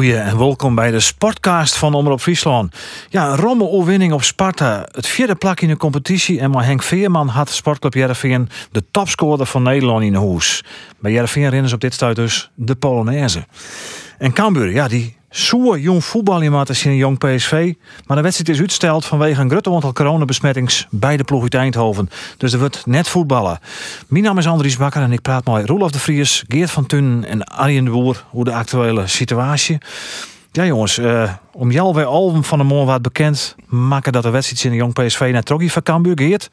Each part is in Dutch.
Goeie en welkom bij de Sportcast van Omroep Friesland. Ja, een rommel overwinning op Sparta. Het vierde plak in de competitie. En maar Henk Veerman had Sportclub Jereveen de topscorer van Nederland in hoes. Bij Jereveen rennen ze op dit stuit dus de Polonaise. En Cambuur, ja, die zoer jong voetbal in een jong PSV. Maar de wedstrijd is uitgesteld vanwege een grote aantal coronabesmettings bij de ploeg uit Eindhoven. Dus er wordt net voetballen. Mijn naam is Andries Bakker en ik praat met Roelof de Vries, Geert van Tunen en Arjen de Boer hoe de actuele situatie. Ja jongens, uh, om jou weer al van de morgen wat bekend maken dat de wedstrijd in de jong PSV naar Troggy van Cambuur Geert.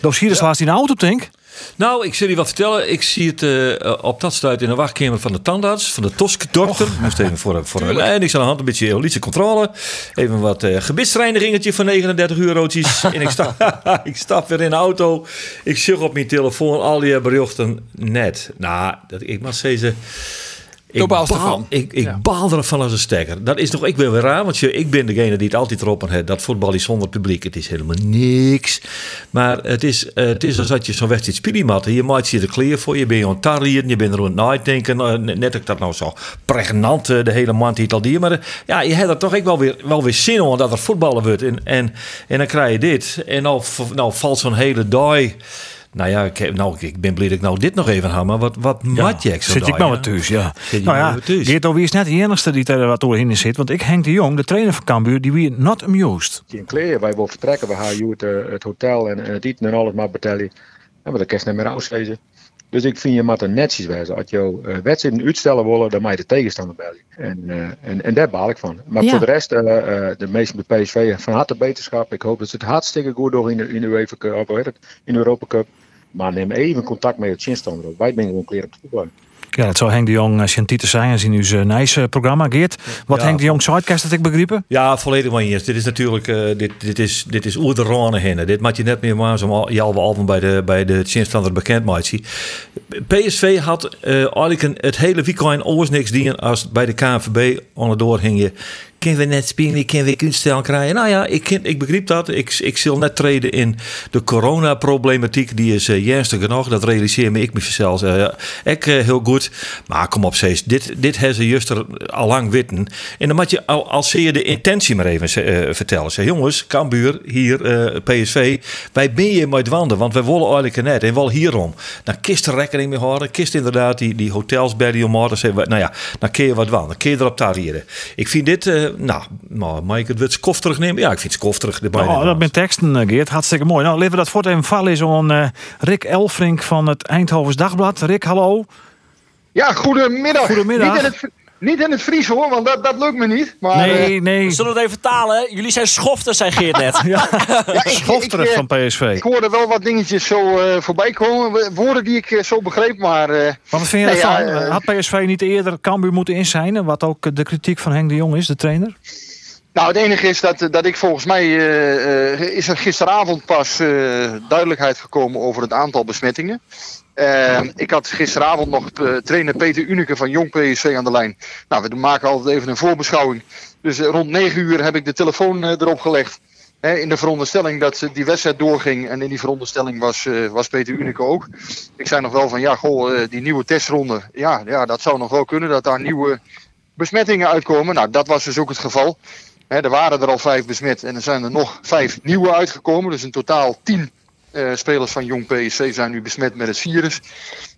Doos hier is laatst in de auto, denk nou, ik zal je wat vertellen. Ik zie het uh, op dat stuit in de wachtkamer van de tandarts, van de Tosk-dokter. Moest even voor, voor een. Ik zal aan de hand een beetje eolitische controle. Even wat uh, gebitsreinigingetje van 39 eurotjes. en ik stap, ik stap weer in de auto. Ik zoek op mijn telefoon al die berichten net. Nou, dat, ik mag zeggen... Ik baal, ervan. Ik, ik ja. baal ervan als een stekker. Dat is toch ik weer weer raar, want je, ik ben degene die het altijd erop aan heeft. Dat voetbal is zonder publiek. Het is helemaal niks. Maar het is, uh, het is alsof je zo'n wedstrijd spiliematten. Je maakt je er clear voor. Je bent aan het tarrieren. Je bent er aan het denken. Uh, net ik dat nou zo pregnant, uh, de hele maand die al die. Maar ja, je hebt er toch ik wel weer, wel weer zin in dat er voetballen wordt. En, en, en dan krijg je dit. En nou, nou valt zo'n hele dag nou ja, ik, nou, ik ben blij dat ik nou dit nog even haal, maar wat, wat ja, mat je Zit ik nou wat thuis, ja. nou ja, Geert wie is net de enige die er wat doorheen zit. Want ik, Henk de Jong, de trainer van Cambuur, die wie not amused. In kleren, wij willen vertrekken, we gaan het, uh, het hotel en, het eten en alles maar betalen. En we de kerst niet meer uitlezen. Dus ik vind je moet er netjes wezen. Als je uh, wedstrijden uitstellen willen, dan moet je de tegenstander bellen. En, uh, en, en daar baal ik van. Maar ja. voor de rest, uh, de meesten bij PSV van harte beterschap. Ik hoop dat ze het hartstikke goed doen in de, in de UEFA Cup, in de Europa Cup. Maar neem even contact met je chinstander. Wij zijn gewoon klaar op het voetbal. Ja, het zou Henk de Jong uh, Chantite zijn in uw Nijs programma. Geert, wat Henk de Jong sidecast dat ik begrepen? Ja, volledig van hier. Dit is natuurlijk, uh, dit, dit is, dit is oer de rane heen. Dit maak je net meer maar zo Jalwe Alven bij de, bij de Chinstander bekend maatje. PSV had uh, eigenlijk het hele weekend oors niks dienen als bij de KNVB onderdoor hing je kunnen we net spelen, kunnen we kunststel krijgen. Nou ja, ik, ik begreep dat. Ik, ik zal net treden in de coronaproblematiek. Die is uh, ernstig genoeg. Dat realiseer me ik me zelfs uh, ik uh, heel goed. Maar kom op, steeds. Dit, dit hebben ze juist al lang witten. En dan moet je al, als je de intentie maar even vertellen. Zeg, jongens, Cambuur, hier, PSV. Wij ben je met wanden, want wij willen eigenlijk net. En wel hierom. Dan kist er rekening mee houden. Kist inderdaad die, die hotels bij die omhoog. Nou ja, dan kun je wat wanden. Dan kun je erop tarieren. Ik vind dit nou, maar mag ik het wat skof terugnemen? Ja, ik vind het skof terug. Oh, dat ben teksten, eh, Geert. Hartstikke mooi. Nou, laten we dat voort even voorlezen aan uh, Rick Elfrink van het Eindhovens Dagblad. Rick, hallo. Ja, goedemiddag. Goedemiddag. Niet in het, niet in het Fries hoor, want dat, dat lukt me niet. Maar, nee, uh, nee. We zullen het even vertalen. Jullie zijn schofters, zei Geert net. ja, ja schofterig van PSV. Ik hoorde wel wat dingetjes zo uh, voorbij komen. Woorden die ik zo begreep, maar... Uh, maar wat vind je nee, ervan? Had PSV niet eerder Cambuur moeten inzijnen? Wat ook de kritiek van Henk de Jong is, de trainer? Nou, het enige is dat, dat ik volgens mij uh, uh, is er gisteravond pas uh, duidelijkheid gekomen over het aantal besmettingen. Ik had gisteravond nog trainer Peter Unike van Jong PSV aan de lijn. Nou, we maken altijd even een voorbeschouwing. Dus rond 9 uur heb ik de telefoon erop gelegd. Hè, in de veronderstelling dat die wedstrijd doorging. En in die veronderstelling was, was Peter Unike ook. Ik zei nog wel van ja, goh, die nieuwe testronde. Ja, ja, dat zou nog wel kunnen dat daar nieuwe besmettingen uitkomen. Nou, dat was dus ook het geval. He, er waren er al vijf besmet en er zijn er nog vijf nieuwe uitgekomen. Dus in totaal tien spelers van Jong PSV zijn nu besmet met het virus.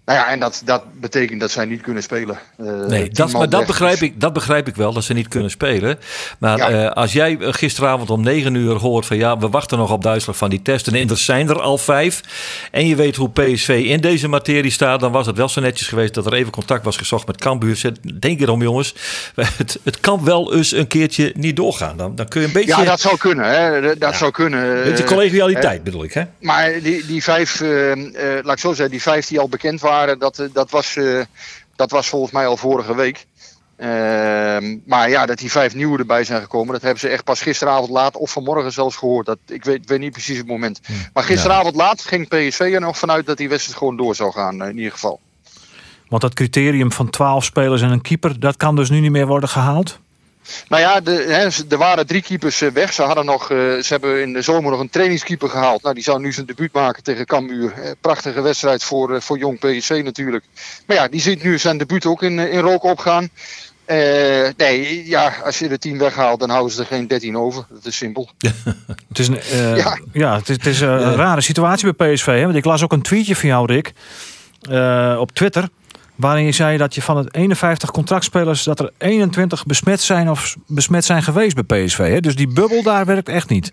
Nou ja, en dat, dat betekent dat zij niet kunnen spelen. Uh, nee, dat, maar dat begrijp, ik, dat begrijp ik wel, dat ze niet kunnen spelen. Maar ja. uh, als jij gisteravond om 9 uur hoort van ja, we wachten nog op Duitsland van die testen. En er zijn er al vijf. En je weet hoe PSV in deze materie staat. Dan was het wel zo netjes geweest dat er even contact was gezocht met Cambuur. Denk erom jongens, het, het kan wel eens een keertje niet doorgaan. Dan, dan kun je een beetje... Ja, dat zou kunnen. Hè. Dat ja. zou kunnen. Beetje collegialiteit bedoel ik. Hè? Maar die, die vijf, uh, laat ik zo zeggen, die vijf die al bekend waren dat, dat, was, uh, dat was volgens mij al vorige week. Ehm, maar ja, dat die vijf nieuwe erbij zijn gekomen, dat hebben ze echt pas gisteravond laat of vanmorgen zelfs gehoord. Dat, ik weet, weet niet precies het moment. Maar gisteravond laat ging PSV er nog vanuit dat die wedstrijd gewoon door zou gaan, eh, in ieder geval. Want dat criterium van 12 spelers en een keeper, dat kan dus nu niet meer worden gehaald? Nou ja, de, hè, er waren drie keepers eh, weg. Ze, hadden nog, eh, ze hebben in de zomer nog een trainingskeeper gehaald. Nou, die zou nu zijn debuut maken tegen Cambuur. Eh, prachtige wedstrijd voor, voor jong PSV natuurlijk. Maar ja, die ziet nu zijn debuut ook in, in rook opgaan. Nee, ja, als je de 10 weghaalt, dan houden ze er geen 13 over. Dat is simpel. Het is een, ja. Ja. het is, het is een rare situatie bij PSV. Hè? Want ik las ook een tweetje van jou, Rick, op Twitter. Waarin je zei dat je van het 51 contractspelers... dat er 21 besmet zijn of besmet zijn geweest bij PSV. Hè? Dus die bubbel daar werkt echt niet.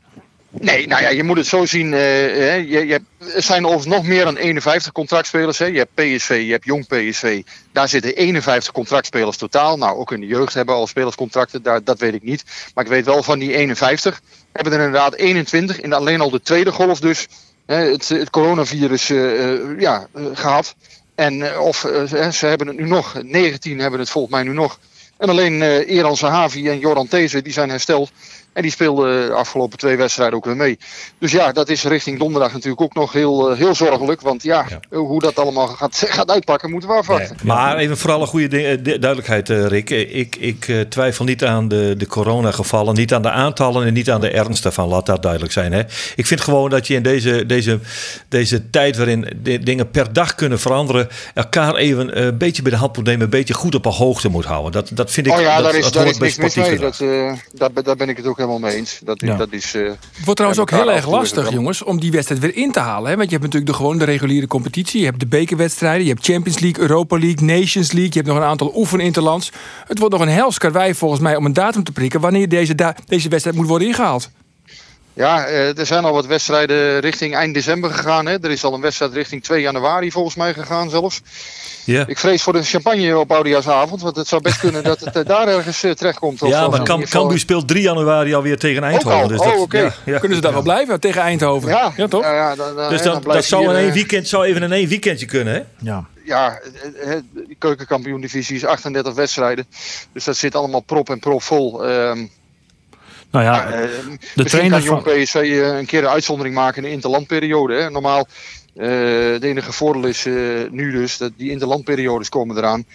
Nee, nou ja, je moet het zo zien. eh, je, je er zijn overigens nog meer dan 51 contractspelers. Hè. Je hebt PSV, je hebt jong PSV. Daar zitten 51 contractspelers totaal. Nou, ook in de jeugd hebben al spelerscontracten. Daar, dat weet ik niet. Maar ik weet wel van die 51 hebben er inderdaad 21 in alleen al de tweede golf dus hè, het, het coronavirus eh, eh, ja, eh, gehad. En eh, of eh, ze- hebben het nu nog. 19 hebben het volgens mij nu nog. En alleen eh Eran Sahavi en Joran These die zijn hersteld. En die speelden de afgelopen twee wedstrijden ook weer mee. Dus ja, dat is richting donderdag natuurlijk ook nog heel, eh, heel zorgelijk. Want ja, Ja. hoe dat allemaal gaat, gaat uitpakken, moeten we afwachten. Maar even voor alle goede de- duidelijkheid, eh, Rick. Eh, Ik, ik eh, twijfel niet aan de, de coronagevallen, niet aan de aantallen en niet aan de ernst daarvan. Laat dat duidelijk zijn. Hè? Ik vind gewoon dat je in deze, deze, deze tijd waarin de dingen per dag kunnen veranderen, elkaar even eh, een beetje bij de hand moet nemen, een beetje goed op een hoogte moet houden. Dat, dat vind ik. oh ja, dat, daar is, dat daar is niks mis mee. Dat, eh, daar ben ik het ook helemaal mee eens. Dat, Ja. dat is, eh, Het wordt trouwens ook heel erg lastig, jongens, om die wedstrijd weer in te halen. Hè? Want je hebt natuurlijk de, gewoon de reguliere competitie. Je hebt de bekerwedstrijden, je hebt Champions League, Europa League, Nations League. Je hebt nog een aantal oefeninterlands. Het wordt nog een hels karwei volgens mij om een datum te prikken... wanneer deze, da- deze wedstrijd moet worden ingehaald. Ja, eh, er zijn al wat wedstrijden richting eind december gegaan. Hè. Er is al een wedstrijd richting 2 januari volgens mij gegaan zelfs. Ja. Ik vrees voor de champagne op Oudejaarsavond. Want het zou best kunnen dat het eh, daar ergens eh, terechtkomt. Of Ja, maar geval- Cambuur speelt 3 januari alweer tegen Eindhoven. al? Dus Oh, dat, ja, ja. Kunnen ze daar wel blijven tegen Eindhoven? Ja, toch? Ja, ja, dan, dan- Dus dan dat, dat zou in één weekend zou even in één weekendje kunnen, hè? Ja. ja, de keukenkampioen-divisie is 38 wedstrijden. Dus dat zit allemaal prop en prop vol. Ehm, Nou ja, eh, de misschien trainer kan Jong van... PSV eh, een keer een uitzondering maken in de interlandperiode. Hè. Normaal, eh de enige voordeel is eh, nu dus dat die interlandperiodes komen eraan.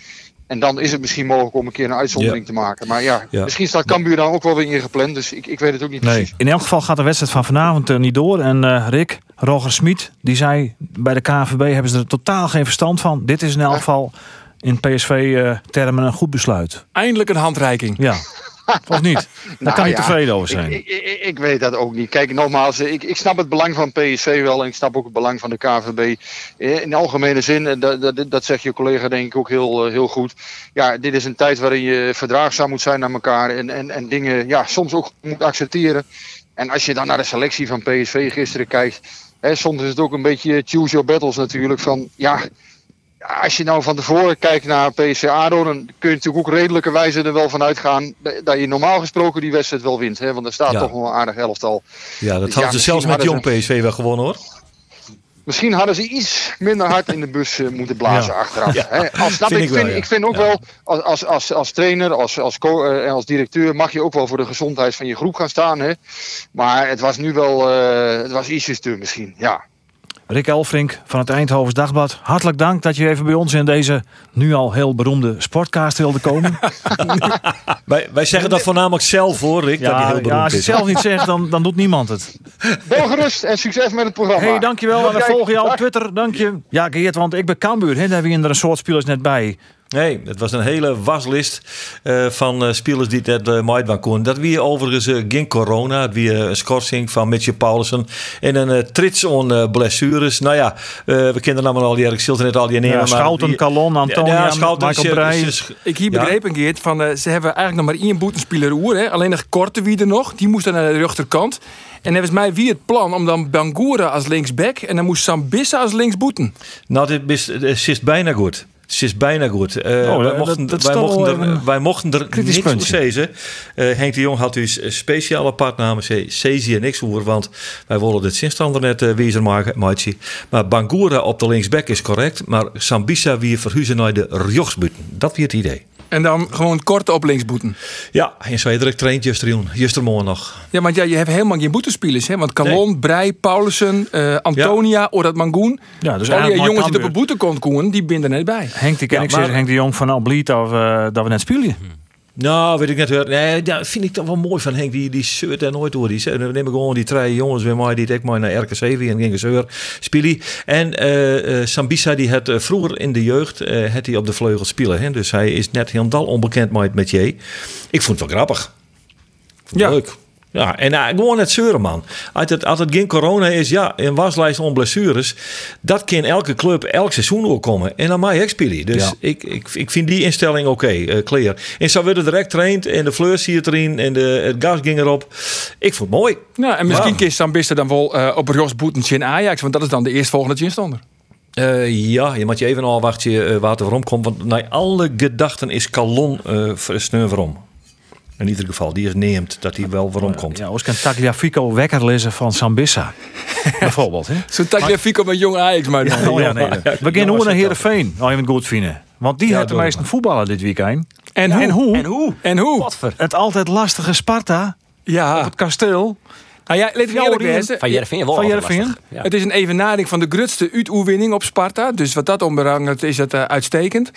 En dan is het misschien mogelijk om een keer een uitzondering te maken. Maar ja, Ja. misschien staat Cambuur dan ook wel weer ingepland. Dus ik, ik weet het ook niet Nee. precies. In elk geval gaat de wedstrijd van vanavond eh, niet door. En eh, Rick, Roger Smit, die zei bij de KNVB hebben ze er totaal geen verstand van. Dit is in elk geval in PSV-termen een goed besluit. Eindelijk een handreiking. Ja. Of niet? Daar Nou kan je ja, tevreden over zijn. Ik, ik, ik, weet dat ook niet. Kijk, nogmaals, ik, ik snap het belang van PSV wel en ik snap ook het belang van de KVB. Eh, In de algemene zin, en dat, dat, dat zegt je collega denk ik ook heel, eh, heel goed. Ja, dit is een tijd waarin je verdraagzaam moet zijn naar elkaar en, en, en dingen ja, soms ook moet accepteren. En als je dan naar de selectie van PSV gisteren kijkt, hè, soms is het ook een beetje choose your battles natuurlijk. Van ja, als je nou van tevoren kijkt naar PSV ADO, dan kun je natuurlijk ook redelijkerwijze er wel van uitgaan dat je normaal gesproken die wedstrijd wel wint. Hè? Want er staat Ja. toch wel een aardig elftal. Ja, dat Dus hadden ja, ze zelfs met jong PSV wel gewonnen, hoor. Misschien hadden ze iets minder hard in de bus eh, moeten blazen Ja. achteraf. Ja, Hè? Al snap vind ik, ik wel, vind, ja. ik vind ook wel, als, als, als, als trainer als, als eh, en als directeur mag je ook wel voor de gezondheid van je groep gaan staan. Hè? Maar het was nu wel, eh, het was ietsjes te misschien, ja. Rick Elfrink van het Eindhovens Dagblad. Hartelijk dank dat je even bij ons in deze nu al heel beroemde sportcast wilde komen. Wij, wij zeggen dat voornamelijk zelf, hoor, Rick. dat die ja, heel ja, beroemd als je het is. zelf niet zegt, dan, dan doet niemand het. Wel gerust en succes met het programma. hey, dankjewel. En dan Kijk, volg je al op. Twitter. Dank je. Ja, Geert, want ik ben Cambuur. Hè, daar hebben we er een soort spelers net bij. Nee, het was een hele waslist eh, van eh, spelers die het uh, maaid konden. Dat wie overigens uh, geen corona, het wie uh, een schorsing van Mitchell Paulsen en een uh, trits on uh, blessures. Nou ja, we kennen allemaal al die Erik Stilte net al die nemen. Ja, Schouten, die, Calon, Antonia, ja, Schouten, Michael Breij. Ik hier begrepen, Geert, van uh, ze hebben eigenlijk nog maar één boetenspeler oer. Hè? Alleen nog korte wie er nog. Die moest dan naar de rechterkant. En hebben mij wie het plan om dan Bangura als linksback en dan moest Sambissa als linksboeten. Nou, dit is, dit is bijna goed. Het is bijna goed. Uh, oh, wij, mochten, dat, dat wij, mochten er, wij mochten er niks over zeggen. Uh, Henk de Jong had dus speciale partnamen. Cezi en niks over, want wij willen dit zinstander net uh, wezen maken. Maatje. Maar Bangura op de linksback is correct. Maar Sambisa weer verhuizen naar de rechtsbuiten. Dat weer het idee. En dan gewoon kort op linksboeten. Ja, en Zwederik traint Justerjoen. Justermoorn nog. Ja, want ja, je hebt helemaal geen boetespelers. Hè? Want Calon, Brei, Paulussen, eh, Antonia, Orad Mangoen. Ja, dus Al die eigenlijk jongens die op een boete kon komen, die binden er niet bij. Henk, die ken Ja, ik maar- Henk de Jong van Albliet of uh, dat we net spelen. Nou, weet ik net weer. Nee, dat vind ik toch wel mooi van Henk. Die, die zeurt er nooit door. Die dan neem ik gewoon die drie jongens weer maar die ik maar naar RKC en ging zeur spelen. En eh, eh, Sambisa die had eh, vroeger in de jeugd had hij op de vleugel spelen. Hè? Dus hij is net helemaal onbekend met met je. Ik vond het wel grappig. Vond het Ja. Leuk. Ja, en uh, gewoon net zeuren, man. Als het, als het geen corona is, ja, een waslijst om blessures. Dat kan elke club elk seizoen ook komen. En dan ook spelen. Dus Ja. ik, ik, ik vind die instelling oké, eh, clear. En zo werden direct traind en de fleur zie je erin en de, het gas ging erop. Ik vond het mooi. Nou, en misschien Ja. kiest dan best dan wel eh, op Jos Boetens in Ajax. Want dat is dan de eerstvolgende ginstander. Eh, ja, je moet je even afwachten eh, waar het waarom komt. Want naar alle gedachten is Calon uh, sneu waarom. In ieder geval, die is neemt dat hij wel waarom komt. Ja, ons kan Tagliafico wekker lezen van Sambissa. Bijvoorbeeld, hè? Zo'n Tagliafico met jong Ajax. Maar Oh ja, nee. We gaan hoe naar Heerenveen. Nou, even goed vinden. Want die Ja, heeft de meeste voetballen dit weekend. En hoe? En hoe? En hoe? En? Het altijd lastige Sparta Ja. op het kasteel. Nou ja, let me eerlijk Fjouwer wezen. Van Jervin wel. Ja. Het is een evenaring van de grutste uitoefening op Sparta. Dus wat dat omberangt is het eh, uitstekend.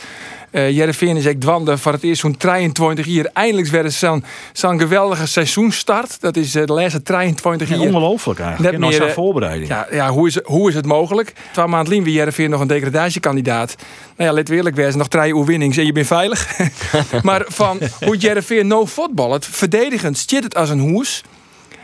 Eh Jereveen is echt dwande voor het eerst zo'n 23 jaar. Eindelijk weer eens zo'n zo'n geweldige seizoenstart. Dat is eh, de laatste 23 Ja, jaar. ongelooflijk eigenlijk. Net meer, eh, voorbereiding. Ja, ja hoe, is, hoe is het mogelijk? Twee maanden geleden weer Jereveen nog een degradatiekandidaat. Nou ja, let we eerlijk wezen, nog drie oefeningen en je bent veilig. maar van hoe Jereveen no voetbal, het verdedigend zit het als een hoes.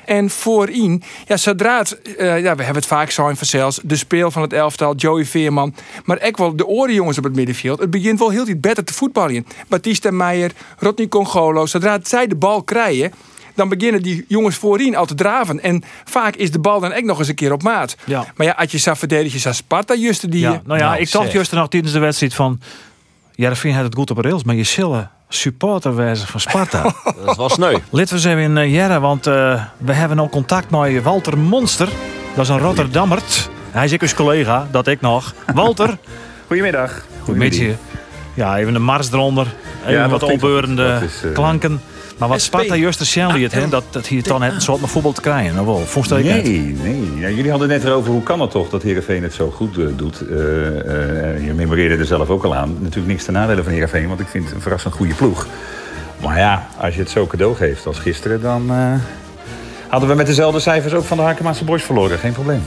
En voorin, ja, zodra het, eh, ja, we hebben het vaak zo in vanzelfs, de speel van het elftal, Joey Veerman, maar ook wel de orenjongens op het middenveld. Het begint wel heel iets beter te voetballen. Batista Meijer, Rodney Congolo, zodra zij de bal krijgen, dan beginnen die jongens voorin al te draven. En vaak is de bal dan ook nog eens een keer op maat. Ja. Maar ja, als je zou verdedigen, zou Sparta juist die... Ja, nou ja, Nou, ik dacht juist nog tijdens de wedstrijd van... Jervin had het goed op rails, maar je zullen supporter wezen van Sparta. Dat wel sneu. Laten we zijn in uh, Jerre, want eh, we hebben ook contact met Walter Monster. Dat is een Rotterdammert. Hij is ook eens collega, dat ik nog. Walter, Goedemiddag. goed met je. Ja, even de mars eronder. Even Ja, wat opbeurende eh, klanken. Maar wat SP. Sparta juist de Shelly het, hè, dat, dat hier dan het een soort met voetbal te krijgen. Of wel, dat Nee, nee. Ja, jullie hadden het net erover hoe kan het toch dat Heerenveen het zo goed eh, doet. Eh, eh, je memoreerde er zelf ook al aan. Natuurlijk niks te nadelen van Heerenveen, want ik vind het een verrassend goede ploeg. Maar ja, als je het zo cadeau geeft als gisteren, dan eh, hadden we met dezelfde cijfers ook van de Hakemaatse Boys verloren. Geen probleem.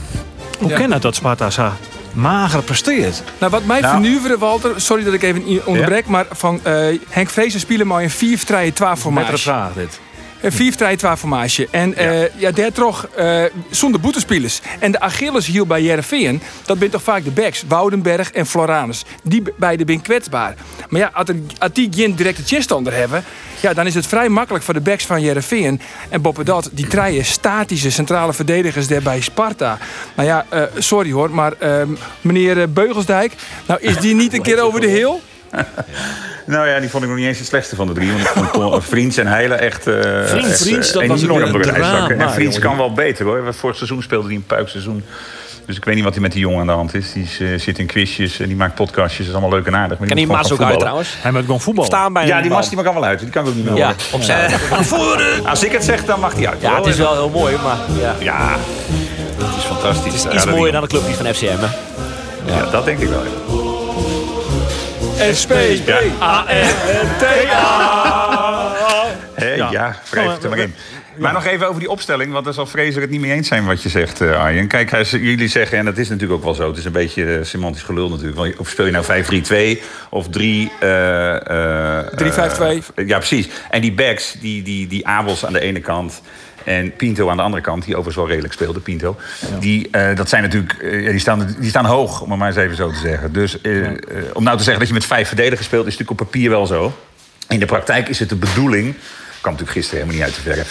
Hoe Ja. kan het dat Sparta zo mager presteert? Nou, wat mij Nou. vernuiveren, Walter, sorry dat ik even i- onderbrek, maar van eh, Henk Vrezen spelen maar een 4-3-2 formatie. vraag dit. Een 4-3-2 formatie. En eh, ja, daar toch eh, zonder boetespelers. En de Achilles hiel bij Jereveen, dat zijn toch vaak de backs. Woudenberg en Floranus. Die be- beide zijn kwetsbaar. Maar ja, als, die geen directe cheststander hebben... Ja, dan is het vrij makkelijk voor de backs van Jereveen. En dat, die treien statische centrale verdedigers daar bij Sparta. Nou ja, eh, sorry hoor, maar eh, meneer eh, Beugelsdijk... Nou, is die niet een keer over de heel? Nou ja, die vond ik nog niet eens de slechtste van de drie. Want ik vond Vriends en Heilen echt, eh Vriends, echt, Vriends, eh, dat was enorm. En Vriends kan wel beter hoor. Vorig seizoen speelde hij een puikseizoen. Dus ik weet niet wat hij met die jongen aan de hand is. Die is, eh, zit in quizjes en die maakt podcastjes. Dat is allemaal leuk en aardig. Maar Kan die Maas ook uit trouwens? Hij moet gewoon voetballen. Staan bij Ja, die bal. Mas die mag wel uit. Die kan ik ook niet meer Ja, horen. opzij. Als ik het zeg, dan mag hij uit. Ja, het is wel heel mooi, maar ja. Ja, dat is fantastisch. Het is iets dat mooier die- dan de clubje van FCM. Hè? Ja, dat denk ik wel. SP, Hé, ja, Ja. wrijf het er maar in. Maar nog even over die opstelling, want daar zal Fraser het niet mee eens zijn wat je zegt, eh, Arjen. Kijk, hij, jullie zeggen, en dat is natuurlijk ook wel zo, het is een beetje eh, semantisch gelul natuurlijk. Of speel je nou 5-3-2 of 3... eh, eh, 3-5-2. eh, ja, precies. En die backs, die, die, die Abels aan de ene kant en Pinto aan de andere kant, die overigens wel redelijk speelde, Pinto. Die, eh, dat zijn natuurlijk, eh, die, staan, die staan hoog, om het maar eens even zo te zeggen. Dus eh, om nou te zeggen dat je met vijf verdedigers speelt, is natuurlijk op papier wel zo. In de praktijk is het de bedoeling, kwam natuurlijk gisteren helemaal niet uit te verre.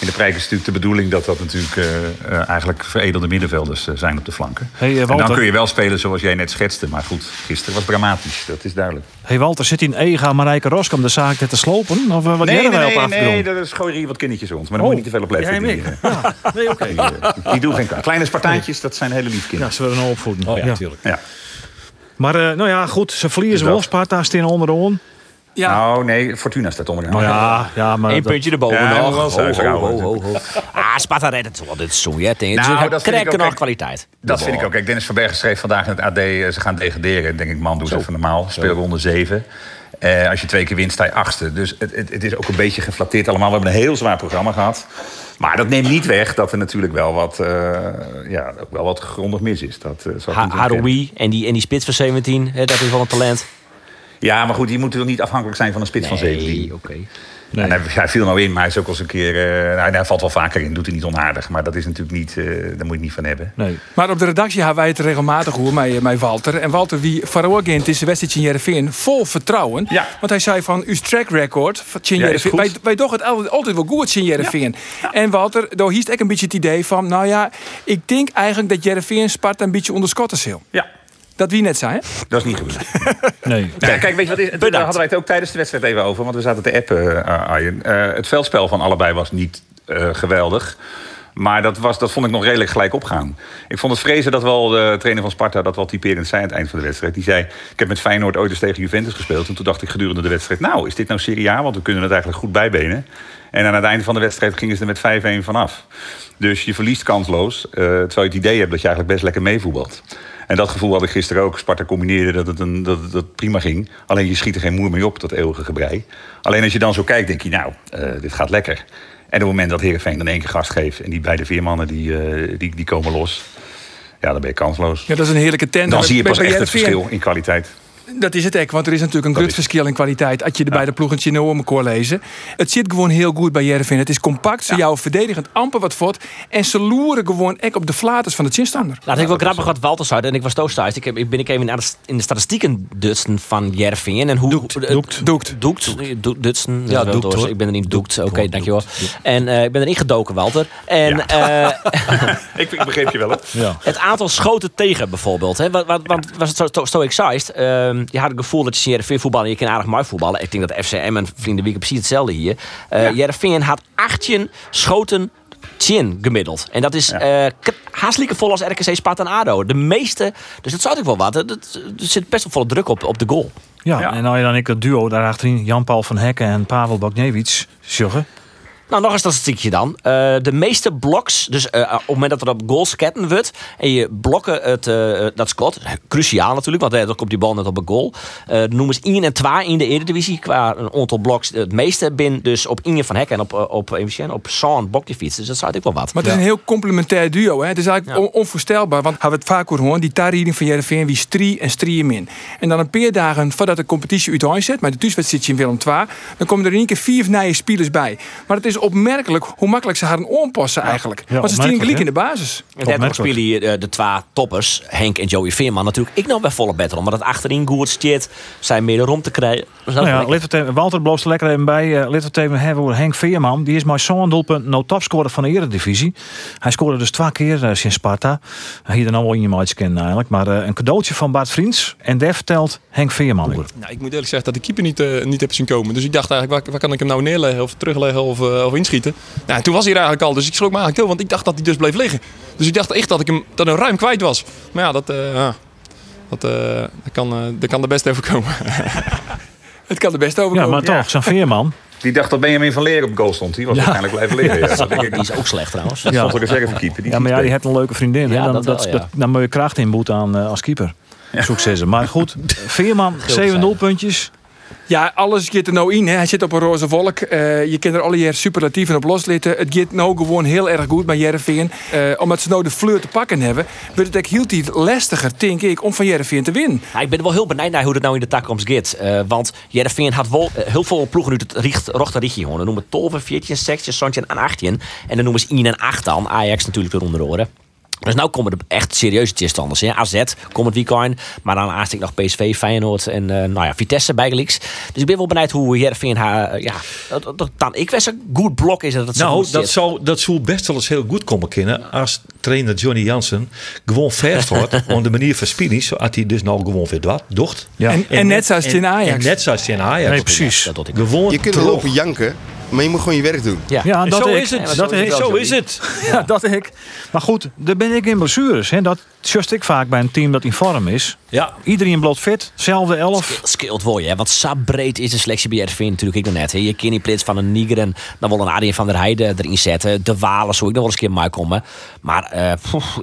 In de praktijk is het natuurlijk de bedoeling dat dat natuurlijk eh, eh, eigenlijk veredelde middenvelders eh, zijn op de flanken. Hey, eh, en Walter. dan kun je wel spelen zoals jij net schetste. Maar goed, gisteren was dramatisch, dat is duidelijk. Hey Walter, zit in Ega Marijke Rosk om de zaak te slopen? Of wat Nee, nee, nee, op nee, dat is gooierie wat kindertjes rond. Maar daar moet je niet te veel op letten. En die, Ja, nee, oké. die, die doen geen kwaad. Kleine Spartaantjes, dat zijn hele lief Ja, kinderen. ze willen nou opvoeden. Oh ja, natuurlijk. Ja. Maar eh, nou ja, goed, ze verliezen wel. Sparta staan onderaan. Ja. Nou, nee, Fortuna staat onderaan. Nou ja, ja, maar Eén dat- puntje erboven Ja, nog. Ho, ho, ho, ho, ho. Ah, Sparta redt het wel. Dit is zo, ja. Het is Nou, een dat vind ik ook nog kwaliteit. Dat vind ik ook. Kijk, Dennis van Bergen schreef vandaag in het AD... eh, ze gaan degraderen. denk ik, man, doe het even normaal. Speel ronde 7. Eh, als je twee keer wint, sta je achtste. Dus het, het, het is ook een beetje geflatteerd allemaal. We hebben een heel zwaar programma gehad. Maar dat neemt niet weg dat er natuurlijk wel wat, eh, ja, ook wel wat grondig mis is. Dat, eh, ontkennen. Haroui en die, en die spits van 17, hè, dat is wel een talent. Ja, maar goed, die moeten wel niet afhankelijk zijn van een spits van 17. Nee, oké. Nee. En hij, hij viel nou in, maar hij is ook al eens een keer... eh, hij, hij valt wel vaker in, doet hij niet onaardig. Maar dat is natuurlijk niet... eh, daar moet je niet van hebben. Nee. Maar op de redactie hebben wij het regelmatig over met, met Walter. En Walter, wie Faroagent is de wedstrijd in Jereveen vol vertrouwen. Ja. Want hij zei van, uw track record Ja, is. Wij, wij doen het altijd, altijd wel goed in Jereveen. En Walter, daar hiest ook een beetje het idee van... Nou ja, ik denk eigenlijk dat Jereveen Sparta een beetje onderschotten zal. Ja, Dat wie net zei, hè? dat is niet gebeurd. Nee. Ja, kijk, weet je wat is? Daar hadden wij het ook tijdens de wedstrijd even over. Want we zaten te appen, eh, Arjen. Eh, het veldspel van allebei was niet eh, geweldig. Maar dat, was, dat vond ik nog redelijk gelijk opgaan. Ik vond het vrezen dat wel de trainer van Sparta dat wel typerend zei aan het eind van de wedstrijd. Die zei, ik heb met Feyenoord ooit eens tegen Juventus gespeeld. En toen dacht ik gedurende de wedstrijd, nou, is dit nou Serie A? Want we kunnen het eigenlijk goed bijbenen. En aan het einde van de wedstrijd gingen ze er met 5-1 vanaf. Dus je verliest kansloos, eh, terwijl je het idee hebt dat je eigenlijk best lekker meevoetbalt. En dat gevoel had ik gisteren ook. Sparta combineerde dat het, een, dat dat prima ging. Alleen je schiet er geen moer mee op, dat eeuwige gebrei. Alleen als je dan zo kijkt, denk je, nou, eh, dit gaat lekker. En op het moment dat Heerenveen dan één keer gas geeft... en die beide veermannen die, eh, die, die komen los... ja, dan ben je kansloos. Ja, dat is een heerlijke tent. Dan zie je pas echt het verschil in kwaliteit. Dat is het ook, want er is natuurlijk een groot verschil in kwaliteit. Als je de beide ploegen in om elkaar lezen. Het zit gewoon heel goed bij Jervin. Het is compact, ze jou verdedigend amper wat voort. En ze loeren gewoon echt op de flaters van de chinstander. Nou, dat ik wel grappig wat Walter zei. En ik was toasthuis. Ik, heb, ik ben ik even naar de, in de statistieken dutsen van Jervin. En hoe... Doekt, eh, doekt. Doekt. Doekt. Doekt. Dutsen. Ja, doekt. Ik ben erin doekt. Oké, Gewoon dankjewel. En eh, ik ben erin gedoken, Walter. En Ja. eh, Ik, ik begreep je wel, hè? Ja. het aantal schoten tegen bijvoorbeeld. Hè? Want, want, want was het zo, zo, zo excised. Je had het gevoel dat je Jereveen voetballen. Je kan aardig mooi voetballen. Ik denk dat FCM en Vrienden Wieken precies hetzelfde hier. Eh Jereveen had 18 schoten chin gemiddeld. En dat is Ja. eh haastelijke vol als RKC Sparta en ADO. De meeste, dus dat zou ik wel wat. Er, zit best wel volle druk op, op de goal. Ja, Ja. en nou je dan ik het duo daar achterin, Jan-Paul van Hekken en Pavel Bogniewicz, sjoggen. Nou, nog een statistiekje dan. Eh, de meeste bloks, dus eh, op het moment dat er op goal scatten wordt en je blokken het, eh, dat schot, cruciaal natuurlijk, want dan komt die bal net op een goal. Eh noemen ze 1 en 2 in de Eredivisie qua een aantal bloks. Het meeste bin dus op Inge van Hekken en op, op, even op Sean Bokjefiets. Dus dat zou ik wel wat. Maar het is een heel complementair duo. Hè? Het is eigenlijk Ja. on- onvoorstelbaar. Want hebben we het vaak horen. Die tarrieding van Jereveen wie strie en strie min. En dan een paar dagen voordat de competitie uit zet. Maar de thuiswedstrijd in Willem II. Dan komen er in één keer vier nieuwe spelers bij. Maar het is opmerkelijk hoe makkelijk ze haar een aanpassen eigenlijk. Ja, Want ze opmerkelijk, gelijk in de basis. En Opmerkelijk. spelen hier eh, de twee toppers, Henk en Joey Veerman, natuurlijk ik nog bij volle battle. Maar dat achterin goed stiert, zijn meer om te krijgen. Nou ja, Walter bloost er lekker even bij. even hebben over Henk Veerman. Die is maar zo'n doelpunt nou topscorer van de Eredivisie. Hij scoorde dus twee keer eh, sinds Sparta. Hij hier dan al wel in je maatje kennen eigenlijk. Maar een cadeautje van Bart Vriends. En daar vertelt Henk Veerman over. Nou, ik moet eerlijk zeggen dat de keeper niet, niet heb zien komen. Dus ik dacht eigenlijk, waar, waar kan ik hem nou neerleggen of terugleggen of, of inschieten? Nou, en toen was hij er eigenlijk al, dus ik schrok me eigenlijk heel, want ik dacht dat hij dus bleef liggen. Dus ik dacht echt dat ik hem, dat hij ruim kwijt was. Maar ja, dat, eh, ja, dat, eh, dat, kan, eh, dat kan er best even komen. Het kan er best over Ja, maar toch, zo'n Veerman. Die dacht dat Benjamin van Leer op goal stond. Die was waarschijnlijk blijven liggen. Ja, dat ik. Die is ook slecht trouwens. Dat Ja. stond er een reservekeeper. Die Ja, maar ja, keeper. die heeft een leuke vriendin. hè. Ja, dan, dat dat, wel, ja. dat- dan moet je kracht inboeten aan als keeper. Ze. Maar goed, Veerman, zeven zijn. doelpuntjes. Ja, alles gaat er nou in. Hè. Hij zit op een roze wolk. Eh, je kan er alle jaar superlatieven op loslitten. Het gaat nou gewoon heel erg goed bij Jereveen. Eh omdat ze nou de fleur te pakken hebben, wordt het ook heel lastiger, denk ik, om van Jereveen te winnen. Ja, ik ben wel heel benieuwd naar hoe het nou in de toekomst gaat. Eh, want Jereveen had wel eh, heel veel ploegen uit het richt, rochte richtje. Dan noemen 12, 14, 16, 17 en 18. En dan noemen ze 1 en 8 dan. Ajax natuurlijk eronder oren. Dus nu komen er echt serieuze tegenstanders. Hè. AZ komt het weekend. Maar dan haast ik nog PSV, Feyenoord en eh, nou ja, Vitesse bijgelijks. Dus ik ben wel benieuwd hoe Jereveen haar... eh, ja, dat, dat, dan ik wist een goed blok is. Dat het zo Nou, dat zit. zou, dat zou best wel eens heel goed komen kunnen als trainer Johnny Jansen gewoon vast wordt op de manier van spelen, zodat hij dus nou gewoon weer wat docht. Ja. En, en net zoals in Ajax. En net zoals in Ajax. Nee, precies. Dat doe ik. Gewoon Je kunt lopen janken, maar je moet gewoon je werk doen. Ja. Dat zo ik. is het. Dat ik. Zo is het. Ja, dat ik. Maar goed, daar ben ik in blessures. Hè. Dat just ik vaak bij een team dat in vorm is. Ja, Iedereen bloot fit, zelfde elf. Scheelt wel, ja. Want zo breed is de selectie bij RV natuurlijk ik nog net. hè. Je kan plaats van een Niger en dan wel een Arjen van der Heijden erin zetten. De Walen zou ik nog wel eens een keer maar komen. Maar eh,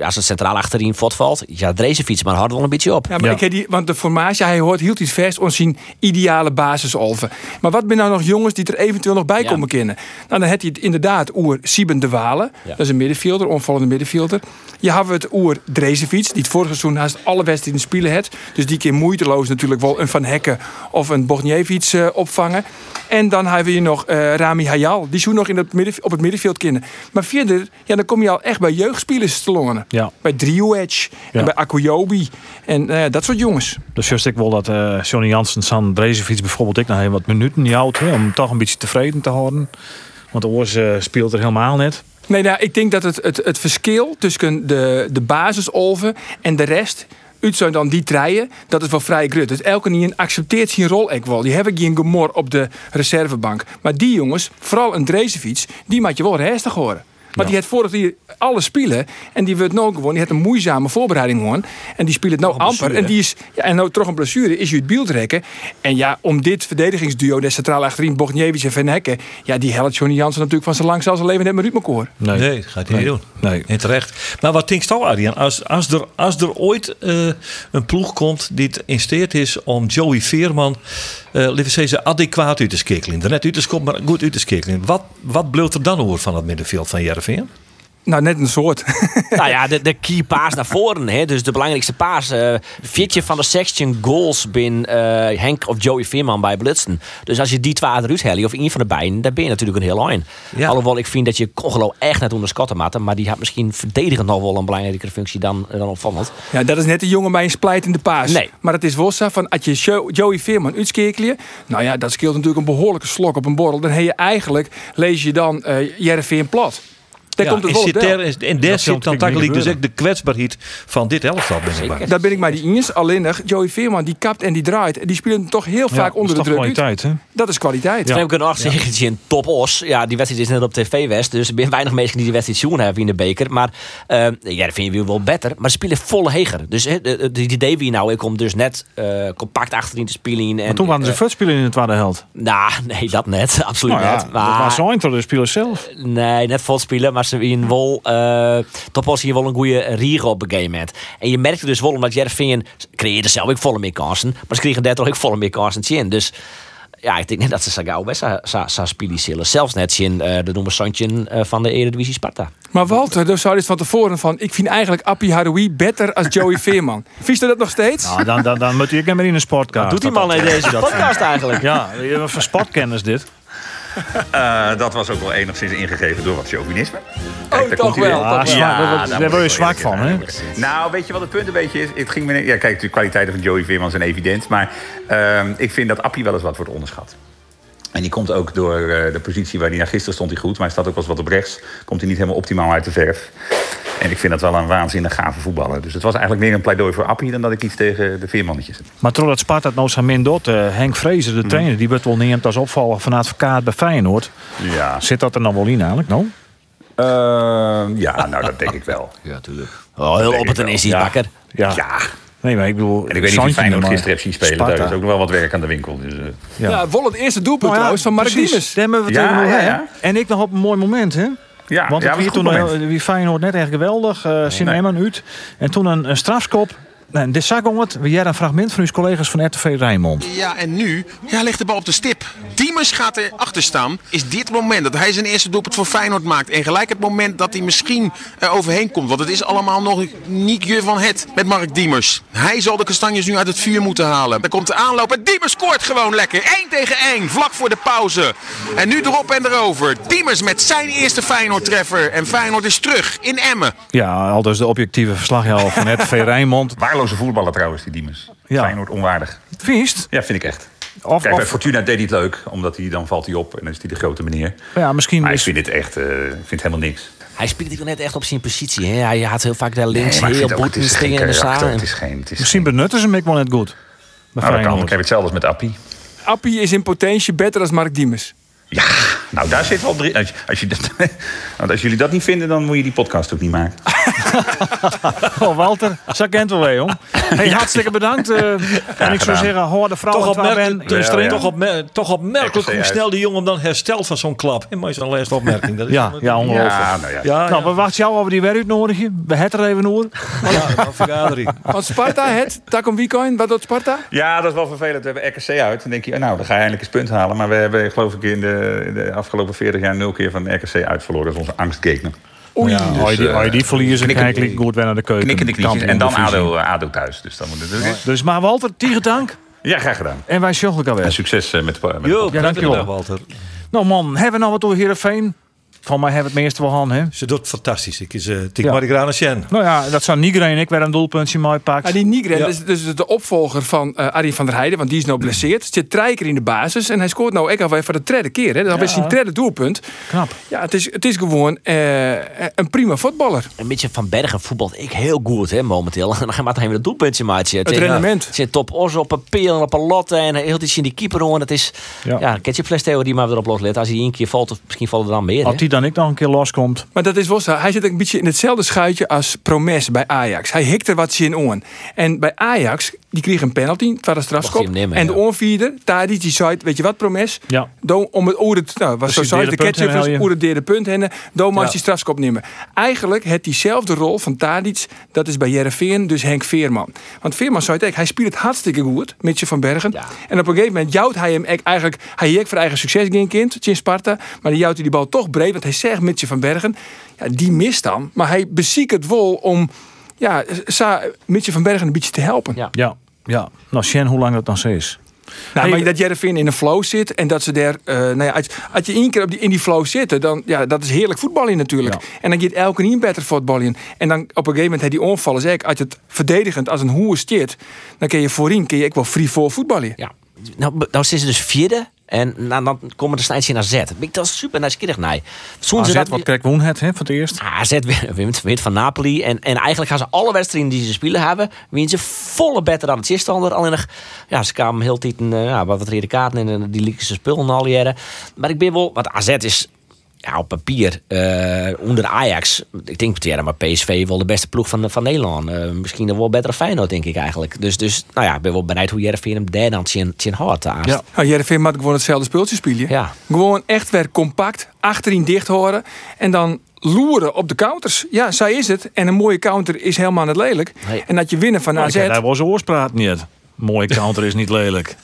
als het centraal achterin valt, ja, deze fiets maar hard wel een beetje op. Ja, maar Ja. Ik heb die, want de formatie, hij hoort hield iets vast zijn ideale basisolven. Maar wat ben nou nog jongens die er eventueel nog bij Ja. komen kennen? Nou, dan heb je het inderdaad oer Sieben de Walen. Ja. Dat is een middenvelder, onvallende middenvelder. Je hebt het oer Die het vorige seizoen haast alle wedstrijden spelen het. Dus die keer moeiteloos natuurlijk wel een Van Hekken of een Bogniewicz eh, opvangen. En dan hebben we nog eh, Rami Hayal, die zou nog in het midden, op het middenveld kennen. Maar verder, ja, dan kom je al echt bij jeugdspelers te longen. Ja. Bij Driehoedge Ja. en bij Akoyobi en dat soort jongens. Dus juist ik wil dat eh Johnny Jansen, San Brezefiets bijvoorbeeld ik nog even wat minuten. Hè, om toch een beetje tevreden te houden. Want Oors speelt er helemaal net. Nee, nou, ik denk dat het, het, het verschil tussen de, de basisolven en de rest. Zijn dan die treien, dat is wel vrij groot. Dus elke niet accepteert zijn rol ook wel. Die hebben geen gemor op de reservebank. Maar die jongens, vooral een Drezefiets, die maakt je wel restig horen. Maar die heeft vorig jaar alle spelen. En die wordt nou gewoon. Die heeft een moeizame voorbereiding gewoon. En die speelt het nou amper. En die is. Ja, en nou toch een blessure is je het beeld rekken. En ja, om dit verdedigingsduo, de centraal achterin, Bogniewicz en Van Hekken. Ja, die helpt Johnny Jansen natuurlijk van zijn lang zal zijn leven net met Ruudmekoor. nee, dat gaat hij niet doen. Nee. En terecht. Maar wat denkt jou, Arjan? Als, als, er, als er ooit eh, een ploeg komt die het in is om Joey Veerman, eh we zeggen, adequaat uit te skekelen. Er net uit te maar goed uit te skekelen. Wat, wat bleef er dan over van het middenveld van Nou, net een soort. Nou ja, de, de key paas naar voren. Hè? Dus de belangrijkste paas. eh Vietje van de section goals bin eh, Henk of Joey Veerman bij Blitzen. Dus als je die twee eruit haalt, of één van de beiden, dan ben je natuurlijk een heel lijn. Ja. Alhoewel ik vind dat je Congelo echt net onderschatten maakt. Maar die had misschien verdedigend nog wel een belangrijkere functie dan, dan opvallend. Ja, dat is net een jongen bij een splijtende paas. Nee. Maar het is wel zo van, als je Jo- Joey Veerman uitskekelen, nou ja, dat scheelt natuurlijk een behoorlijke slok op een borrel. Dan heb je eigenlijk, lees je dan eh Jereveen plat. Daar Ja, komt het wel daar, is- en daar Dat zit dan takkelijk dus ook de kwetsbaarheid van dit elftal binnen. Daar ben ik maar die eens. Alleen nog, Joey Veerman die kapt en die draait. En die spelen toch heel vaak onder de dat is druk kwaliteit, hè? Dat is kwaliteit. Ja. kunnen ook zeggen dat je een top os. Ja, die wedstrijd is net op tv West. Dus er zijn weinig mensen die die wedstrijd zien hebben in de beker. Maar eh, ja, dat vind je wel beter. Maar ze spelen volle heger. Dus hè, de- de- die idee wie nou, ik kom dus net eh, compact achterin te spelen. En, Maar toen waren ze eh, vetspelen in het tweede held. Nou, nee, dat net. Absoluut Nou ja, net. dat Maar, was zo door de spelers zelf. Nee, net vol spelen, maar ze in wel. eh toch was hier wel een goede rier op een game moment. En je merkte dus wel omdat Jervin creëerde zelf ook volle meer kansen, maar ze kregen daar toch ook volle meer kansen in. Dus ja, ik denk net dat ze zo gauw best zou- spelen zullen. Zelfs net in eh, de noemer Santje eh, van de Eredivisie Sparta. Maar Walter, dus zou dit van tevoren van, ik vind eigenlijk Appie Haroui beter als Joey Veerman. Vies je dat nog steeds? Nou, dan, dan, dan moet je ik maar in een sportkaart. Doet die man in deze podcast eigenlijk? Ja, wat voor sportkennis dit. Eh, dat was ook wel enigszins ingegeven door wat chauvinisme. Kijk, daar toch komt wel, toch Ah, wel. zwak, daar- word je wel zwak van, hè? Nou, weet je wat het punt een beetje is? Het ging me, ja, kijk, de kwaliteiten van Joey Veerman zijn evident. Maar ehm, ik vind dat Appie wel eens wat wordt onderschat. En die komt ook door eh, de positie waar hij naar gisteren stond hij goed. Maar hij staat ook wel eens wat op rechts. Komt hij niet helemaal optimaal uit de verf. En ik vind dat wel een waanzinnig gave voetballer. Dus het was eigenlijk meer een pleidooi voor Appie... dan dat ik iets tegen de Veermannetjes heb. Maar terwijl het Sparta het nou zo min doet, eh, Henk Vrezer, de trainer, die wordt wel neemt als opvallen van advocaat bij Feyenoord. Ja. Zit dat er nog wel in eigenlijk, nou? Ehm, ja, nou dat denk ik wel. Ja, tuurlijk. Oh, heel opportunistisch, wel. bakker. Ja. Ja, Nee, maar ik bedoel... en ik weet niet of Feyenoord gisteren hebt zien spelen. Sparta. Daar is ook nog wel wat werk aan de winkel. Dus, eh, Ja. Ja, het eerste doelpunt Nou ja, trouwens van Mark precies, Diemers. Daar hebben we het Ja, over nog, ja, hè? ja. En ik nog op een mooi moment, hè? Ja, Want ja, het was toen heel- Feyenoord net echt geweldig. eh Sint Emmen uit. En toen een, een strafskop. Nou, dit zag om het. Weer een fragment van uw collega's van RTV Rijnmond. Ja, en nu ja, ligt de bal op de stip. Diemers gaat erachter staan. Is dit het moment dat hij zijn eerste doelpunt voor Feyenoord maakt. En gelijk het moment dat hij misschien er overheen komt. Want het is allemaal nog niet je van het met Mark Diemers. Hij zal de kastanjes nu uit het vuur moeten halen. Dan komt de aanloop en Diemers scoort gewoon lekker. 1 tegen 1, vlak voor de pauze. En nu erop en erover. Diemers met zijn eerste Feyenoord treffer. En Feyenoord is terug in Emmen. Ja, al dus de objectieve verslaggever van RTV Rijnmond. Waarloze voetballer trouwens, die Diemers. Ja. Feyenoord onwaardig. Viest. Ja, vind ik echt. Of, Kijk, bij of Fortuna deed hij het leuk, omdat hij dan valt hij op en dan is hij de grote meneer. ja, misschien Maar ik is, vind dit echt, eh, ik vind helemaal niks. Hij speelt hier net echt op zijn positie. Hè? Hij had heel vaak daar links Nee, ik heel in de zaal. Misschien benutten ze hem wel net goed. Nou, dat kan. Ik heb hetzelfde als met Appie. Appie is in potentie beter als Mark Diemers. Ja, nou daar zit wel drie. Als, als, je dat, want als jullie dat niet vinden, dan moet je die podcast ook niet maken. Oh, Walter, zo kent wel weer, jong. Hey, hartstikke bedankt. eh, en ik zou zeggen, hoor de vrouw Toch, opmerkelijk, ben Ja, toch, opmer- toch opmerkelijk hoe uit. snel die jongen dan herstelt van zo'n klap. En maar is een laatste opmerking. Dat is Ja, ja, ongelooflijk. Ja, nou ja. ja, Nou, we wachten jou over die werkuitnodiging. We het er even over. ja, vergadering. Want Sparta, het, Takom Weekend, wat doet Sparta? Ja, dat is wel vervelend. We hebben RKC uit. Dan denk je, nou, dan ga je eindelijk eens punt halen. Maar we hebben, geloof ik, in de, de afgelopen 40 jaar nul keer van RKC uitverloren. Dat is onze angstgegner. Oei. Ja, je die, je die verliezen, knikken- kijk ik goed weer naar de keuken. Knikken de knietjes. En dan. ADO, ADO thuis. Dus dan moet het... Dus maar Walter, tegen dank. Ja, graag gedaan. En wij zorgen elkaar En weer. succes eh, met de met de Jo, Ja, dankjewel. dankjewel. Walter. Nou man, hebben we nou wat door Heerenveen? Van mij hebben we het meeste wel aan, hè? Ze doet fantastisch. Ik is uh, tik Ja. maar ik graag Sjen. Nou ja, dat zou Nigre en ik weer een doelpuntje mooi pakken. Ah, die Nigren, Ja. dat is dus de opvolger van eh Arie van der Heijden, want die is nou blesseerd. Zit drie keer in de basis en hij scoort nou ook alweer voor de derde keer. Hè. Dat is alweer zijn derde doelpunt. Knap. Ja, het is, het is gewoon eh, een prima voetballer. Een beetje van Bergen voetbalt ik heel goed hè, momenteel. En dan gaat hij even een doelpuntje maatje. Het rendement. Het zit op Os, op een peel en op een lotte. En heel iets in die keeper hoor. Het is Ja. ja, ketchupfles-theorie maar erop loslet. Als hij één keer valt, of misschien valt er dan meer. Hè? Dan ik nog een keer loskomt. Maar dat is wel zo. Hij zit een beetje in hetzelfde schuitje als Promes bij Ajax. Hij hikt er wat zin aan. En bij Ajax, die kreeg een penalty, het was een strafschop. Nemen, en de onvierder, Tadic, die zei, weet je wat Promes? Ja. Do, om het oer het, nou, was zo Dus zei derde de punt ketchup je. oer het derde punt hennen. Do maar Ja. die strafschop nemen. Eigenlijk het diezelfde rol van Tadic, dat is bij Jereveen, dus Henk Veerman. Want Veerman zei het, hij speelt het hartstikke goed, Mitje van Bergen. Ja. En op een gegeven moment jouwt hij hem eigenlijk, hij heeft voor eigen succes geen kind, in Sparta, maar die jouwt hij die bal toch breed, want hij zegt Mitje van Bergen, ja, die mist dan, maar hij beziekt het wel om, ja, Sa, Mitje van Bergen een beetje te helpen. Ja. Ja, ja. Nou, Sjen, hoe lang dat nog steeds? Nou, Hey, maar dat Jereveen in een flow zit en dat ze daar, eh, nou ja, als, als je één keer op die, in die flow zit, dan ja, dat is heerlijk voetballen natuurlijk. Ja. En dan gaat elke niet beter voetballen. En dan op een gegeven moment heb je die onvallen, zeg ik, als je het verdedigend als een hoer stiert, dan kun je voorin kun je ook wel free voor voetballen. Ja. Nou, b- nou zitten ze dus vierde. En nou, dan komen de snijtjes naar Z. Ik dat super nieuwsgierig naar. Zoen AZ, ze dat wat krijgt Woen het, hè, voor het eerst? AZ wint- wint van Napoli. En, en eigenlijk gaan ze alle wedstrijden die ze spelen hebben... winnen ze volle beter dan het zitstander. Alleen nog, ja, ze kwamen heel tijd een, eh, ja, wat rode kaarten... en die lieken ze spullen al jaren. Maar ik ben wel... Want AZ is ja, op papier eh, onder de Ajax... Ik denk ja, maar PSV wel de beste ploeg van, van Nederland. Eh, misschien wel beter Feyenoord, denk ik eigenlijk. Dus, dus nou ja, ik ben wel benieuwd hoe Jereveen hem daar dan zien, zien houdt. Ja. Nou, Jereveen moet gewoon hetzelfde speeltje spelen. Ja. Gewoon echt weer compact, achterin dicht horen en dan loeren op de counters. Ja, zij is het. En een mooie counter is helemaal niet lelijk. Nee. En dat je winnen van Nou, AZ... ik heb daar wel zijn oorspraat niet. Mooie counter is niet lelijk.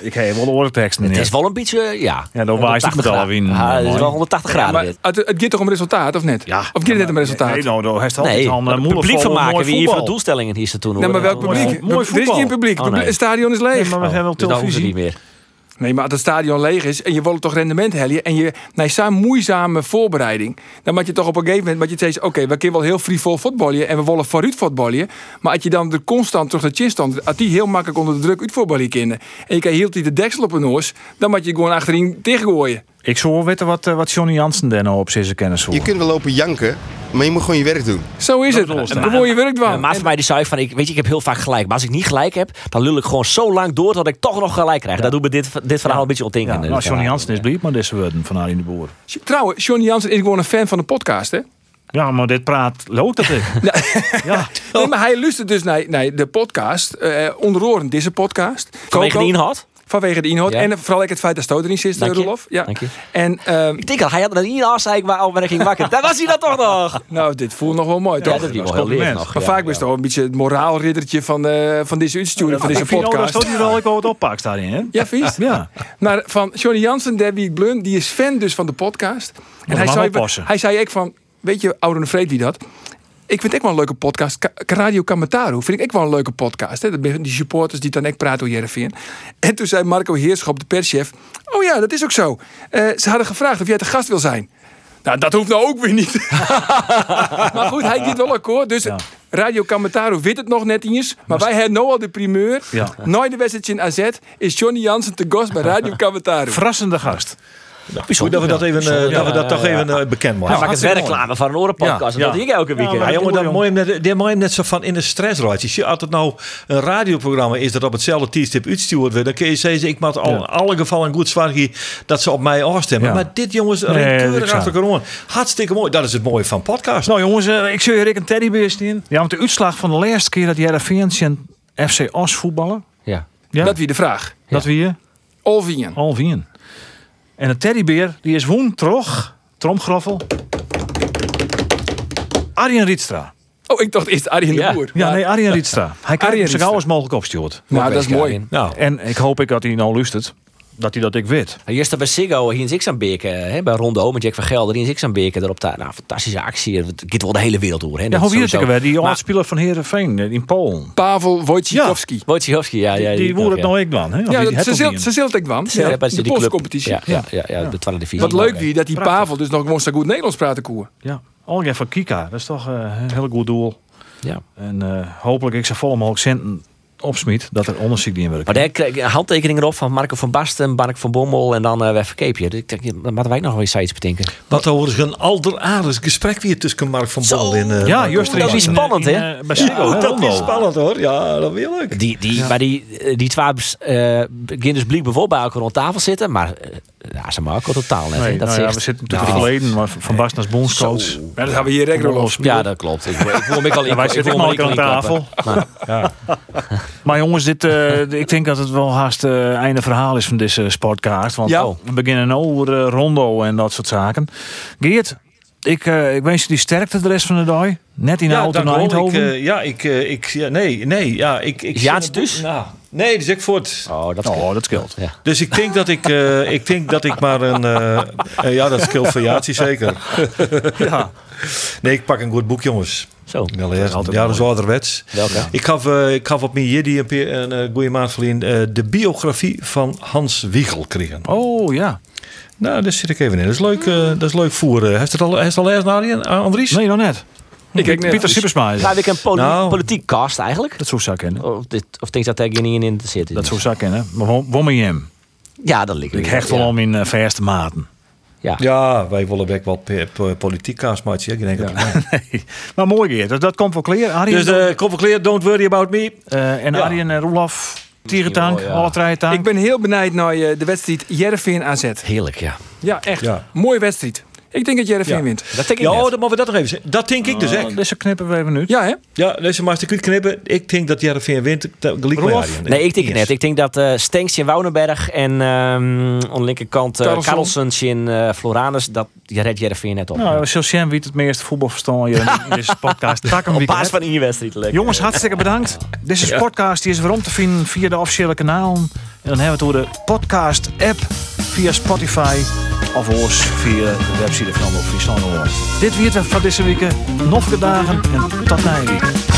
Ik heb wel de oorteksten Het is wel een beetje, eh, ja... Ja, dan wijs ik met 180 alle. Ja, het is wel 180 Ja, graden maar dit. het, het gaat toch om resultaat, of net? Ja. Of gaat het net om resultaat? Nee, nou, daar heeft altijd Nee, al maar een het publiek van maken wie hier de voetbal. doelstellingen hier ze toen Nee, maar welk Mooi publiek? mooi er is geen voetbal. publiek. Oh. Het stadion is leeg. Maar we hebben wel Dus ze niet televisie. meer. Nee, maar als het stadion leeg is en je wil toch rendement hellen en je na zo'n moeizame voorbereiding, dan moet je toch op een gegeven moment moet je steeds, oké, we kunnen wel heel frivol voetballen en we willen vooruit voetballen, maar als je dan er constant terug de chin stond, als die heel makkelijk onder de druk uit voetballen kennen en je heel die de deksel op een oors, dan moet je gewoon achterin tegengooien. Ik zou wel weten wat, eh, wat Johnny Jansen daar nou op zijn kennis Je kunt wel lopen janken, maar je moet gewoon je werk doen. Zo is Dat het. ik. Gewoon je werk Een van. maat van mij die zei van, ik, weet je, ik heb heel vaak gelijk. Maar als ik niet gelijk heb, dan lul ik gewoon zo lang door dat ik toch nog gelijk krijg. Dat doet me dit, dit verhaal een beetje Ja, ontdenken. nou, Johnny Jansen is blieb maar deze woorden van Arjen de Boer. Trouwens, Johnny Jansen is gewoon een fan van de podcast, hè? Ja, maar dit praat loopt dat ik. ja. Nee, maar hij luistert dus naar, naar de podcast, eh onder deze podcast. Vanwege Coco. de inhoud. Vanwege de inhoud. Ja. En vooral ook het feit dat Stoot erin zit, Dank je. Rolof. Ja. Dank je. En ehm, Ik denk al, hij had er niet als ik al wanneer ik ging wakker. Daar was hij dan toch nog. nou, dit voelt nog wel mooi, Ja, toch? dat is wel heel nog. maar Ja, vaak ja. ben je toch een beetje het moraalriddertje van, eh, van deze uitsturing, van deze ik vind dat podcast. Wel ik wel wat oppakt daarin, hè? Ja, vies? Ja. Maar van Johnny Jansen, Debbie Blun, die is fan dus van de podcast. En hij zei, hij zei ik van, weet je, oude Vreed wie dat? Ik vind ik wel een leuke podcast. Ka- Radio Kamataru vind ik ook wel een leuke podcast. Hè? Die supporters die dan echt praten over Jereveen. En toen zei Marco Heerschop, de perschef... Oh ja, dat is ook zo. Eh, ze hadden gevraagd of jij te gast wil zijn. Nou, dat hoeft nou ook weer niet. maar goed, hij gaat wel akkoord. Dus Ja. Radio Kamataru weet het nog net eens. Maar wij hebben nu al de primeur. Ja. Nooit de wedstrijd in AZ is Johnny Jansen te gast bij Radio Kamataru. Verrassende gast. Goed dat we dat, even, eh, dat, we dat toch even eh, bekend Ja, maken. maak het werkreclame van een andere podcast. Ja, Dat ja. doe ik elke week. Ja, Ja, jongen, dat hem net, net zo van in de stress raakt. Je ziet als het nou een radioprogramma is dat op hetzelfde tijdstip uitgestuurd wordt, dan kun je zeggen, ik moet al Ja. in alle gevallen goed zorgen dat ze op mij afstemmen. Ja. Maar dit jongens, is achter gewoon. Hartstikke mooi. Dat is het mooie van podcast. Nou jongens, eh, ik zie hier een teddybeer in. Ja, want de uitslag van de laatste keer dat Jereveen en FC Os voetballen. Ja. Ja, Dat wie de vraag. dat wie je? Olvien. Al wien. En de teddybeer, die is woen terug. Tromgroffel. Arjen Rietstra. Oh, ik dacht eerst Arjen Ja. de Boer. Ja, nee, Arjen Rietstra. Hij kan zo gauw als mogelijk opstuurd. Nou, dat is mooi. Nou, En ik hoop ik dat hij nou luistert. Dat hij dat ik weet. Hier staat bij Siggo, hier in Zixambeke, hè, bij Rondo met Jack van Gelder, hier in erop daar. Nou, fantastische actie. Het gaat wel de hele wereld door. Hè. Ja, hoe ook weer? Die Maar- oudspeler van Heerenveen eh, in Polen. Pavel Wojciechowski. Wojciechowski, ja. ja Die woer het ja. nou ik dan, hè? Ja, die dat, ze ze zult ik dan. Ja, Ja, bij de die Poolse club. competitie. Ja, ja, ja, ja, de tweede divisie. Wat leuk wie dat die Pavel dus nog gewoon zo goed Nederlands praten koe. Ja, Olga van Kika. Dat is toch eh, een heel goed doel. Ja. En eh, hopelijk ik zo vol mogelijk centen opsmiet dat er onderzoek die in werkt. Maar daar kreeg ik een handtekening erop van Marco van Basten, Mark van Bommel en dan uh. Dus ik denk, ja, dan moeten wij nog wel eens iets bedenken. wat overigens een alderaardig gesprek weer tussen Mark van Bommel en... eh, ja, dat is spannend, hè? Ja, hè, dat is spannend hoor. Ja, dat wil ik. Die, die, Maar die, eh, die twee uh, beginnen dus blijkbaar bijvoorbeeld bij elkaar rond tafel zitten, maar uh, ja, ze Marco totaal net. Nee, dat nou ja, we zitten natuurlijk verleden, maar Van Basten als bondscoach. Maar dan gaan we hier rekker op. Ja, dat klopt. Ik, ik voel me al in wij ik zitten voel me ook aan in tafel. Maar jongens, dit, eh, ik denk dat het wel haast het einde verhaal is van deze sportcast. Want Ja. oh, we beginnen over eh, Rondo en dat soort zaken. Geert, ik, eh, ik wens je die sterkte de rest van de dag. Net in de auto naar. Ik, Eindhoven. eh, ja, ik, eh, ik, ja, nee, nee, ja, ik, ik. Is Jaantje dus? Nou, nee, dus ik voort. oh, dat oh, dat scheelt. Ja. Dus ik denk dat ik, eh, ik denk dat ik maar een, eh, eh, ja, dat scheelt voor Jaatje zeker. Ja. Nee, ik pak een goed boek, jongens. Zo. Altijd Ja, dat is ouderwets. Welke? Ik gaf, eh, ik gaf op mijn Jiddy een, een eh, goede maand geleden eh, de biografie van Hans Wiegel kregen. Oh ja. Nou, daar zit ik even in. Dat is leuk, eh, dat is leuk voor. eh, Heeft het al, heeft het al eerst naar Andries? Nee, nog net. Ik kijk net. Pieter Sippersma Ga ik een poli Nou. politiek cast eigenlijk? Dat zou zou kennen. Of, dit, of denk je dat daar geen in te zitten? Dat zou zou kennen. Maar wom je hem. Ja, dat ligt Ik hecht wel om in verste maten. Ja. Ja, wij willen weg wat pe- politiek kaasmaatje. Ik denk dat Nee. Maar mooi Geert, dat, dat komt wel clear. Arjen, Dus uh, kom clear, don't worry about me. eh, en ja. Arjen en Roelof, Tierentank, ja. alle. Ik ben heel benijd naar eh, de wedstrijd Jereveen AZ. Heerlijk, ja. Ja, echt. Ja. Mooie wedstrijd. Ik denk dat Jereveen Ja. wint. Dat denk ik Ja, net. dan moeten we dat nog even zeggen. Dat denk ik dus echt. Oh, deze knippen we even nu. Ja, hè? Ja, deze maar een knippen. Ik denk dat Jereveen wint. Arjen. Nee, ik denk het Yes. net. Ik denk dat eh Stenks in Woudenberg en ehm aan de linkerkant uh, Karlsson. Carlsons in eh Floranus, dat je redt Jereveen net op. Nou, Socian wie het meeste voetbal verstaan hier in deze podcast. Tak hem op basis van in je wedstrijd. lekker. Jongens, hartstikke bedankt. Deze podcast die is weer om te vinden via de officiële kanalen. En dan hebben we het over de podcast app via Spotify of oors via de website van Omroep Friesland. Dit weer van deze week. Nog dagen en tot na week.